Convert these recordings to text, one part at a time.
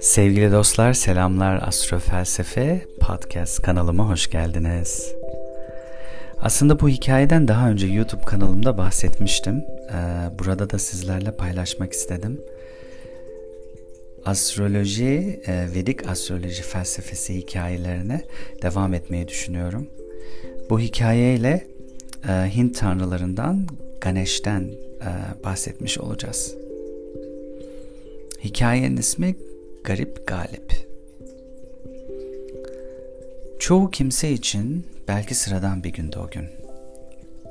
Sevgili dostlar, selamlar Astrofelsefe podcast kanalıma hoş geldiniz. Aslında bu hikayeden daha önce YouTube kanalımda bahsetmiştim. Ee, burada da sizlerle paylaşmak istedim. Astroloji, e, Vedik astroloji felsefesi hikayelerine devam etmeyi düşünüyorum. Bu hikayeyle e, Hint tanrılarından Ganesh'ten e, bahsetmiş olacağız. Hikayenin ismi Garip Galip. Çoğu kimse için belki sıradan bir gündü o gün.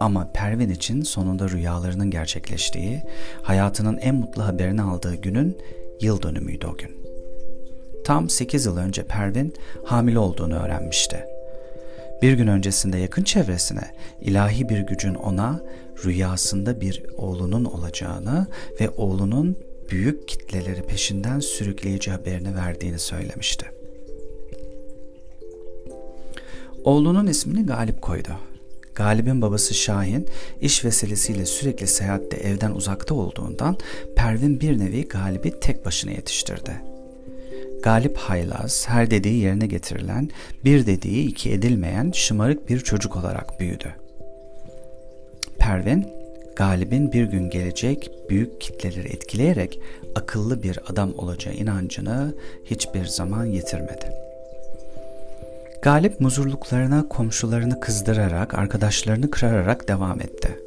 Ama Pervin için sonunda rüyalarının gerçekleştiği, hayatının en mutlu haberini aldığı günün yıl dönümüydü o gün. Tam 8 yıl önce Pervin hamile olduğunu öğrenmişti. Bir gün öncesinde yakın çevresine ilahi bir gücün ona rüyasında bir oğlunun olacağını ve oğlunun büyük kitleleri peşinden sürükleyici haberini verdiğini söylemişti. Oğlunun ismini Galip koydu. Galip'in babası Şahin iş vesilesiyle sürekli seyahatte evden uzakta olduğundan Pervin bir nevi Galip'i tek başına yetiştirdi. Galip haylaz, her dediği yerine getirilen, bir dediği iki edilmeyen şımarık bir çocuk olarak büyüdü. Pervin Galip'in bir gün gelecek büyük kitleleri etkileyerek akıllı bir adam olacağı inancını hiçbir zaman yitirmedi. Galip muzurluklarına komşularını kızdırarak, arkadaşlarını kırarak devam etti.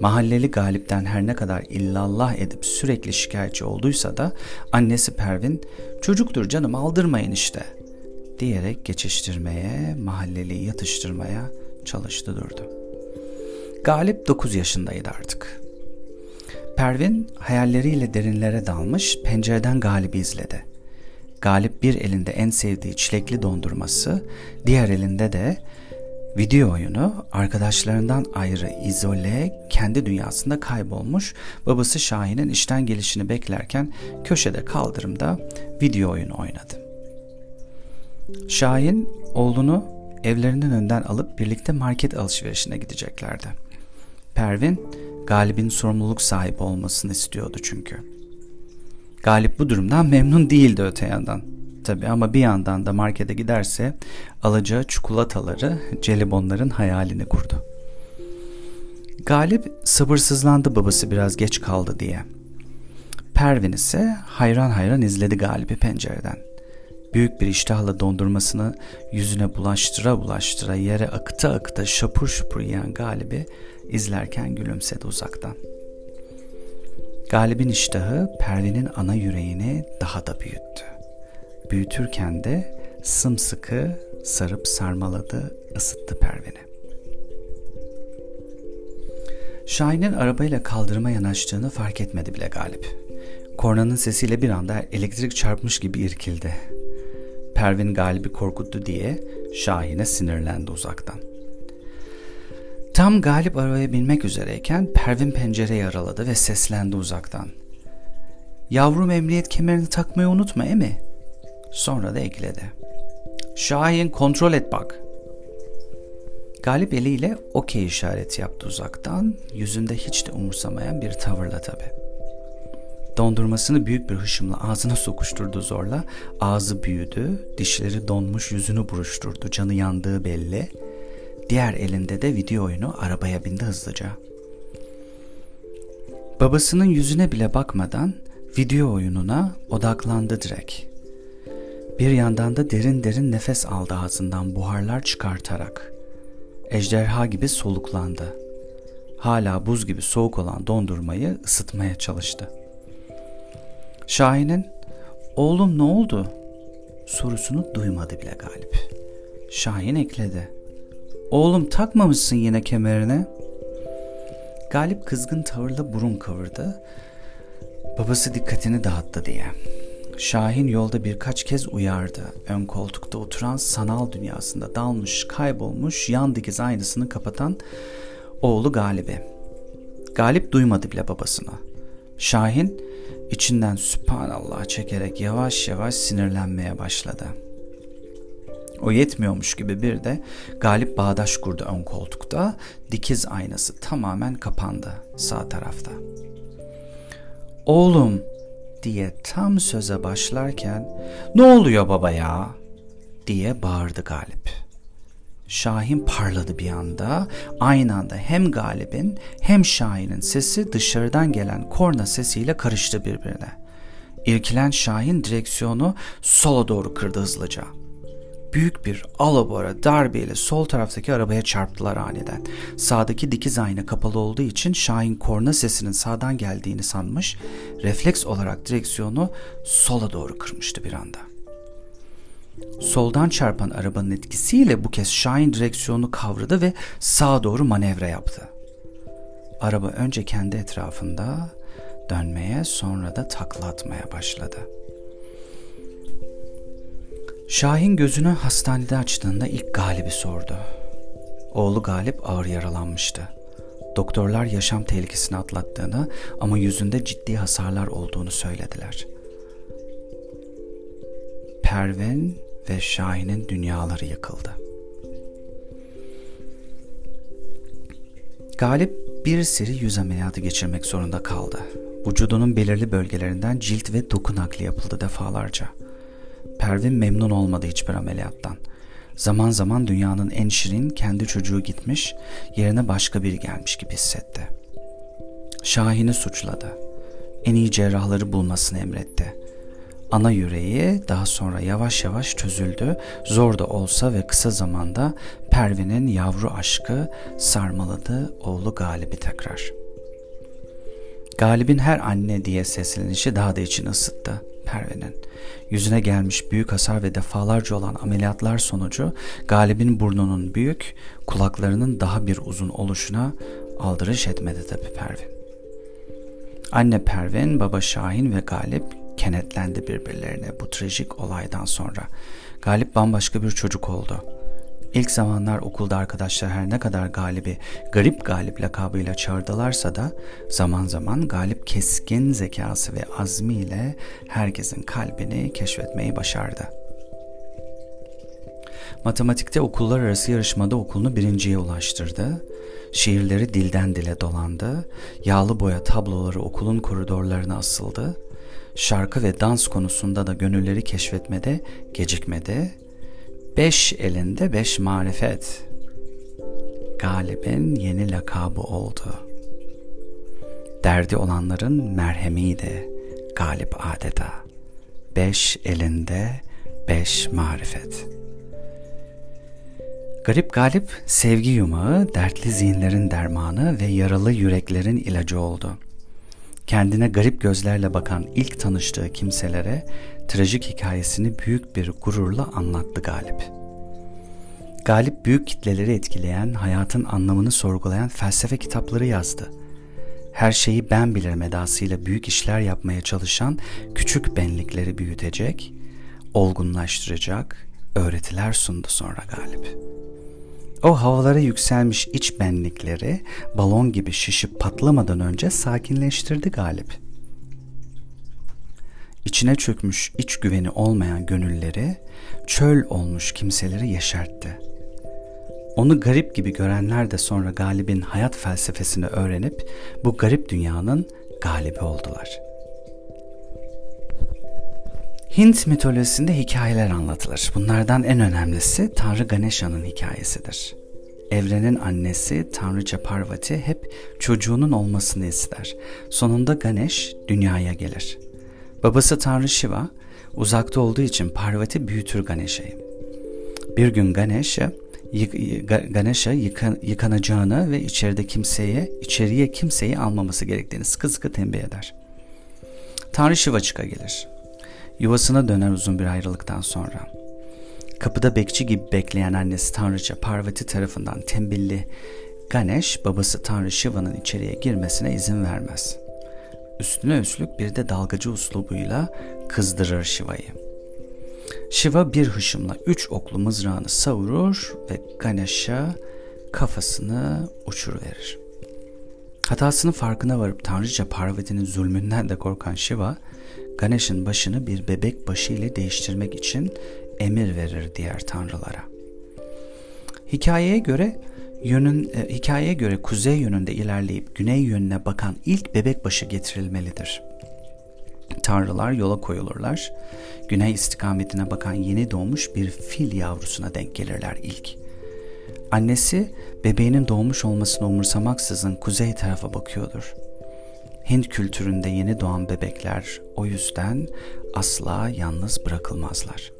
Mahalleli Galip'ten her ne kadar illallah edip sürekli şikayetçi olduysa da annesi Pervin çocuktur canım aldırmayın işte diyerek geçiştirmeye, mahalleliyi yatıştırmaya çalıştı durdu. Galip 9 yaşındaydı artık. Pervin hayalleriyle derinlere dalmış pencereden Galip'i izledi. Galip bir elinde en sevdiği çilekli dondurması, diğer elinde de video oyunu arkadaşlarından ayrı izole kendi dünyasında kaybolmuş babası Şahin'in işten gelişini beklerken köşede kaldırımda video oyunu oynadı. Şahin oğlunu evlerinden önden alıp birlikte market alışverişine gideceklerdi. Pervin, Galip'in sorumluluk sahibi olmasını istiyordu çünkü. Galip bu durumdan memnun değildi öte yandan. Tabi ama bir yandan da markete giderse alacağı çikolataları, celibonların hayalini kurdu. Galip sabırsızlandı babası biraz geç kaldı diye. Pervin ise hayran hayran izledi Galip'i pencereden. Büyük bir iştahla dondurmasını yüzüne bulaştıra bulaştıra yere akıta akıta şapur şupur yiyen Galip'i izlerken gülümsedi uzaktan. Galib'in iştahı Pervin'in ana yüreğini daha da büyüttü. Büyütürken de sımsıkı sarıp sarmaladı, ısıttı Pervin'i. Şahin'in arabayla kaldırıma yanaştığını fark etmedi bile Galip. Kornanın sesiyle bir anda elektrik çarpmış gibi irkildi. Pervin Galip'i korkuttu diye Şahin'e sinirlendi uzaktan. Tam Galip arabaya binmek üzereyken Pervin pencereyi araladı ve seslendi uzaktan. Yavrum emniyet kemerini takmayı unutma emi. Sonra da ekledi. Şahin kontrol et bak. Galip eliyle okey işareti yaptı uzaktan, yüzünde hiç de umursamayan bir tavırla tabi. Dondurmasını büyük bir hışımla ağzına sokuşturdu zorla. Ağzı büyüdü, dişleri donmuş yüzünü buruşturdu, canı yandığı belli. Diğer elinde de video oyunu arabaya bindi hızlıca. Babasının yüzüne bile bakmadan video oyununa odaklandı direkt. Bir yandan da derin derin nefes aldı ağzından buharlar çıkartarak. Ejderha gibi soluklandı. Hala buz gibi soğuk olan dondurmayı ısıtmaya çalıştı. Şahin'in "Oğlum ne oldu?" sorusunu duymadı bile Galip. Şahin ekledi. Oğlum takmamışsın yine kemerine. Galip kızgın tavırla burun kıvırdı. Babası dikkatini dağıttı diye. Şahin yolda birkaç kez uyardı. Ön koltukta oturan sanal dünyasında dalmış, kaybolmuş, yan dikiz aynasını kapatan oğlu Galip'i. Galip duymadı bile babasını. Şahin içinden sübhanallah çekerek yavaş yavaş sinirlenmeye başladı. O yetmiyormuş gibi bir de Galip bağdaş kurdu ön koltukta. Dikiz aynası tamamen kapandı sağ tarafta. Oğlum diye tam söze başlarken ne oluyor baba ya diye bağırdı Galip. Şahin parladı bir anda. Aynı anda hem Galip'in hem Şahin'in sesi dışarıdan gelen korna sesiyle karıştı birbirine. İrkilen Şahin direksiyonu sola doğru kırdı hızlıca. Büyük bir alabora darbeyle sol taraftaki arabaya çarptılar aniden. Sağdaki dikiz ayna kapalı olduğu için Şahin korna sesinin sağdan geldiğini sanmış, refleks olarak direksiyonu sola doğru kırmıştı bir anda. Soldan çarpan arabanın etkisiyle bu kez Şahin direksiyonu kavradı ve sağa doğru manevra yaptı. Araba önce kendi etrafında dönmeye sonra da takla atmaya başladı. Şahin gözünü hastanede açtığında ilk Galip'i sordu. Oğlu Galip ağır yaralanmıştı. Doktorlar yaşam tehlikesini atlattığını ama yüzünde ciddi hasarlar olduğunu söylediler. Pervin ve Şahin'in dünyaları yıkıldı. Galip bir seri yüz ameliyatı geçirmek zorunda kaldı. Vücudunun belirli bölgelerinden cilt ve doku nakli yapıldı defalarca. Pervin memnun olmadı hiçbir ameliyattan. Zaman zaman dünyanın en şirin kendi çocuğu gitmiş, yerine başka biri gelmiş gibi hissetti. Şahin'i suçladı. En iyi cerrahları bulmasını emretti. Ana yüreği daha sonra yavaş yavaş çözüldü. Zor da olsa ve kısa zamanda Pervin'in yavru aşkı sarmaladı oğlu Galip'i tekrar. Galip'in her anne diye seslenişi daha da için ısıttı Pervin'in. Yüzüne gelmiş büyük hasar ve defalarca olan ameliyatlar sonucu Galip'in burnunun büyük, kulaklarının daha bir uzun oluşuna aldırış etmedi tabi Pervin. Anne Pervin, baba Şahin ve Galip kenetlendi birbirlerine bu trajik olaydan sonra. Galip bambaşka bir çocuk oldu. İlk zamanlar okulda arkadaşlar her ne kadar Galip'i garip Galip lakabıyla çağırdılarsa da zaman zaman Galip keskin zekası ve azmiyle herkesin kalbini keşfetmeyi başardı. Matematikte okullar arası yarışmada okulunu birinciye ulaştırdı. Şiirleri dilden dile dolandı. Yağlı boya tabloları okulun koridorlarına asıldı şarkı ve dans konusunda da gönülleri keşfetmede gecikmedi. Beş elinde beş marifet. Galip'in yeni lakabı oldu. Derdi olanların merhemiydi galip adeta. Beş elinde beş marifet. Garip Galip sevgi yumağı, dertli zihinlerin dermanı ve yaralı yüreklerin ilacı oldu.'' Kendine garip gözlerle bakan ilk tanıştığı kimselere trajik hikayesini büyük bir gururla anlattı Galip. Galip büyük kitleleri etkileyen, hayatın anlamını sorgulayan felsefe kitapları yazdı. Her şeyi ben bilirim edasıyla büyük işler yapmaya çalışan küçük benlikleri büyütecek, olgunlaştıracak öğretiler sundu sonra Galip.'' O havalara yükselmiş iç benlikleri balon gibi şişip patlamadan önce sakinleştirdi Galip. İçine çökmüş iç güveni olmayan gönülleri, çöl olmuş kimseleri yeşertti. Onu garip gibi görenler de sonra Galip'in hayat felsefesini öğrenip bu garip dünyanın galibi oldular.'' Hint mitolojisinde hikayeler anlatılır. Bunlardan en önemlisi Tanrı Ganesha'nın hikayesidir. Evrenin annesi Tanrıça Parvati hep çocuğunun olmasını ister. Sonunda Ganesh dünyaya gelir. Babası Tanrı Shiva uzakta olduğu için Parvati büyütür Ganesha'yı. Bir gün Ganesha Ganesha yıkan, yıkanacağını ve içeride kimseye, içeriye kimseyi almaması gerektiğini sıkı sıkı tembih eder. Tanrı Shiva çıka gelir. Yuvasına döner uzun bir ayrılıktan sonra. Kapıda bekçi gibi bekleyen annesi Tanrıça Parvati tarafından tembelli Ganesh babası Tanrı Shiva'nın içeriye girmesine izin vermez. Üstüne üstlük bir de dalgacı uslubuyla kızdırır Shiva'yı. Shiva bir hışımla üç oklu mızrağını savurur ve Ganesh'a kafasını uçuruverir. Hatasının farkına varıp Tanrıça Parvati'nin zulmünden de korkan Shiva, Ganesh'in başını bir bebek başı ile değiştirmek için emir verir diğer tanrılara. Hikayeye göre yönün e, hikayeye göre kuzey yönünde ilerleyip güney yönüne bakan ilk bebek başı getirilmelidir. Tanrılar yola koyulurlar. Güney istikametine bakan yeni doğmuş bir fil yavrusuna denk gelirler ilk. Annesi bebeğinin doğmuş olmasını umursamaksızın kuzey tarafa bakıyordur. Hint kültüründe yeni doğan bebekler o yüzden asla yalnız bırakılmazlar.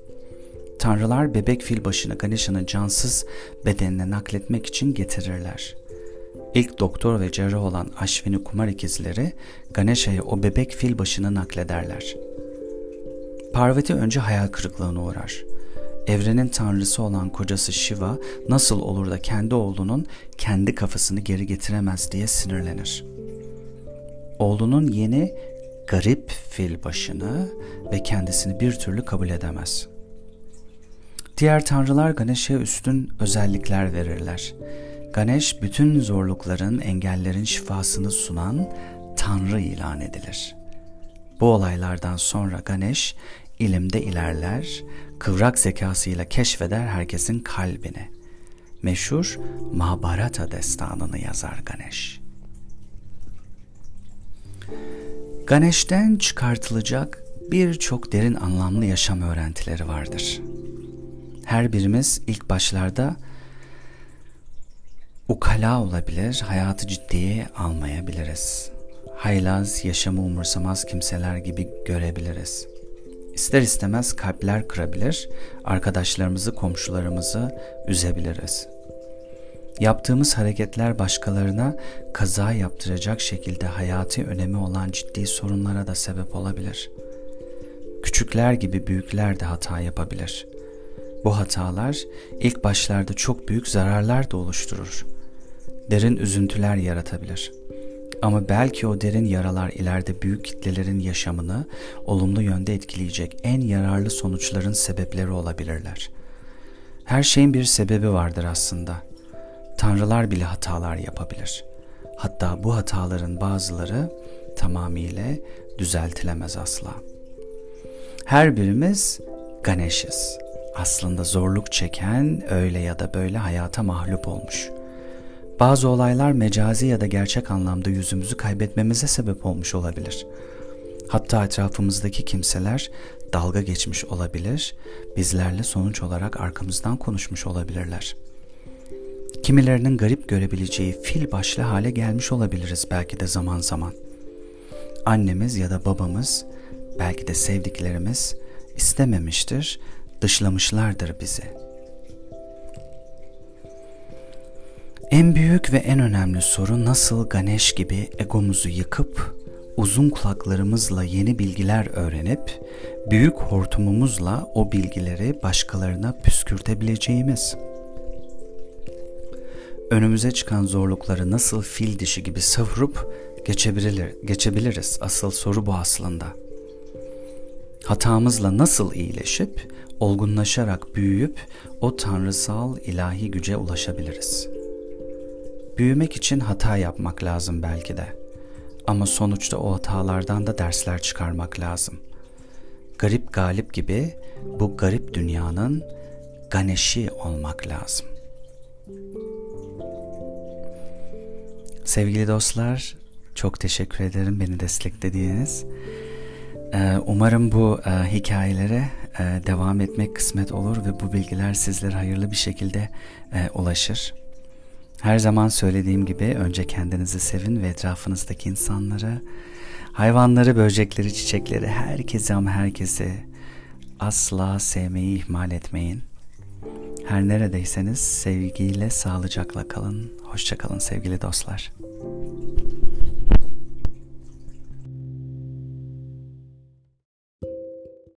Tanrılar bebek fil başını Ganesha'nın cansız bedenine nakletmek için getirirler. İlk doktor ve cerrah olan Ashwini Kumar ikizleri Ganesha'ya o bebek fil başını naklederler. Parvati önce hayal kırıklığına uğrar. Evrenin tanrısı olan kocası Shiva nasıl olur da kendi oğlunun kendi kafasını geri getiremez diye sinirlenir. Oğlunun yeni garip fil başını ve kendisini bir türlü kabul edemez. Diğer tanrılar Ganesh'e üstün özellikler verirler. Ganesh bütün zorlukların, engellerin şifasını sunan tanrı ilan edilir. Bu olaylardan sonra Ganesh ilimde ilerler, kıvrak zekasıyla keşfeder herkesin kalbini. Meşhur Mahabharata destanını yazar Ganesh. Ganesh'ten çıkartılacak birçok derin anlamlı yaşam öğrentileri vardır. Her birimiz ilk başlarda ukala olabilir, hayatı ciddiye almayabiliriz. Haylaz, yaşamı umursamaz kimseler gibi görebiliriz. İster istemez kalpler kırabilir, arkadaşlarımızı, komşularımızı üzebiliriz. Yaptığımız hareketler başkalarına kaza yaptıracak şekilde hayati önemi olan ciddi sorunlara da sebep olabilir. Küçükler gibi büyükler de hata yapabilir. Bu hatalar ilk başlarda çok büyük zararlar da oluşturur. Derin üzüntüler yaratabilir. Ama belki o derin yaralar ileride büyük kitlelerin yaşamını olumlu yönde etkileyecek en yararlı sonuçların sebepleri olabilirler. Her şeyin bir sebebi vardır aslında. Tanrılar bile hatalar yapabilir. Hatta bu hataların bazıları tamamıyla düzeltilemez asla. Her birimiz Ganesh'iz. Aslında zorluk çeken öyle ya da böyle hayata mahlup olmuş. Bazı olaylar mecazi ya da gerçek anlamda yüzümüzü kaybetmemize sebep olmuş olabilir. Hatta etrafımızdaki kimseler dalga geçmiş olabilir, bizlerle sonuç olarak arkamızdan konuşmuş olabilirler. Kimilerinin garip görebileceği fil başlı hale gelmiş olabiliriz belki de zaman zaman. Annemiz ya da babamız, belki de sevdiklerimiz istememiştir, dışlamışlardır bizi.'' En büyük ve en önemli soru nasıl Ganesh gibi egomuzu yıkıp uzun kulaklarımızla yeni bilgiler öğrenip büyük hortumumuzla o bilgileri başkalarına püskürtebileceğimiz. Önümüze çıkan zorlukları nasıl fil dişi gibi savurup geçebilir, geçebiliriz? Asıl soru bu aslında. Hatamızla nasıl iyileşip, olgunlaşarak büyüyüp o tanrısal ilahi güce ulaşabiliriz?'' Büyümek için hata yapmak lazım belki de. Ama sonuçta o hatalardan da dersler çıkarmak lazım. Garip galip gibi bu garip dünyanın ganeşi olmak lazım. Sevgili dostlar, çok teşekkür ederim beni desteklediğiniz. Ee, umarım bu e, hikayelere e, devam etmek kısmet olur ve bu bilgiler sizlere hayırlı bir şekilde e, ulaşır. Her zaman söylediğim gibi önce kendinizi sevin ve etrafınızdaki insanları, hayvanları, böcekleri, çiçekleri, herkesi ama herkesi asla sevmeyi ihmal etmeyin. Her neredeyseniz sevgiyle, sağlıcakla kalın. Hoşçakalın sevgili dostlar.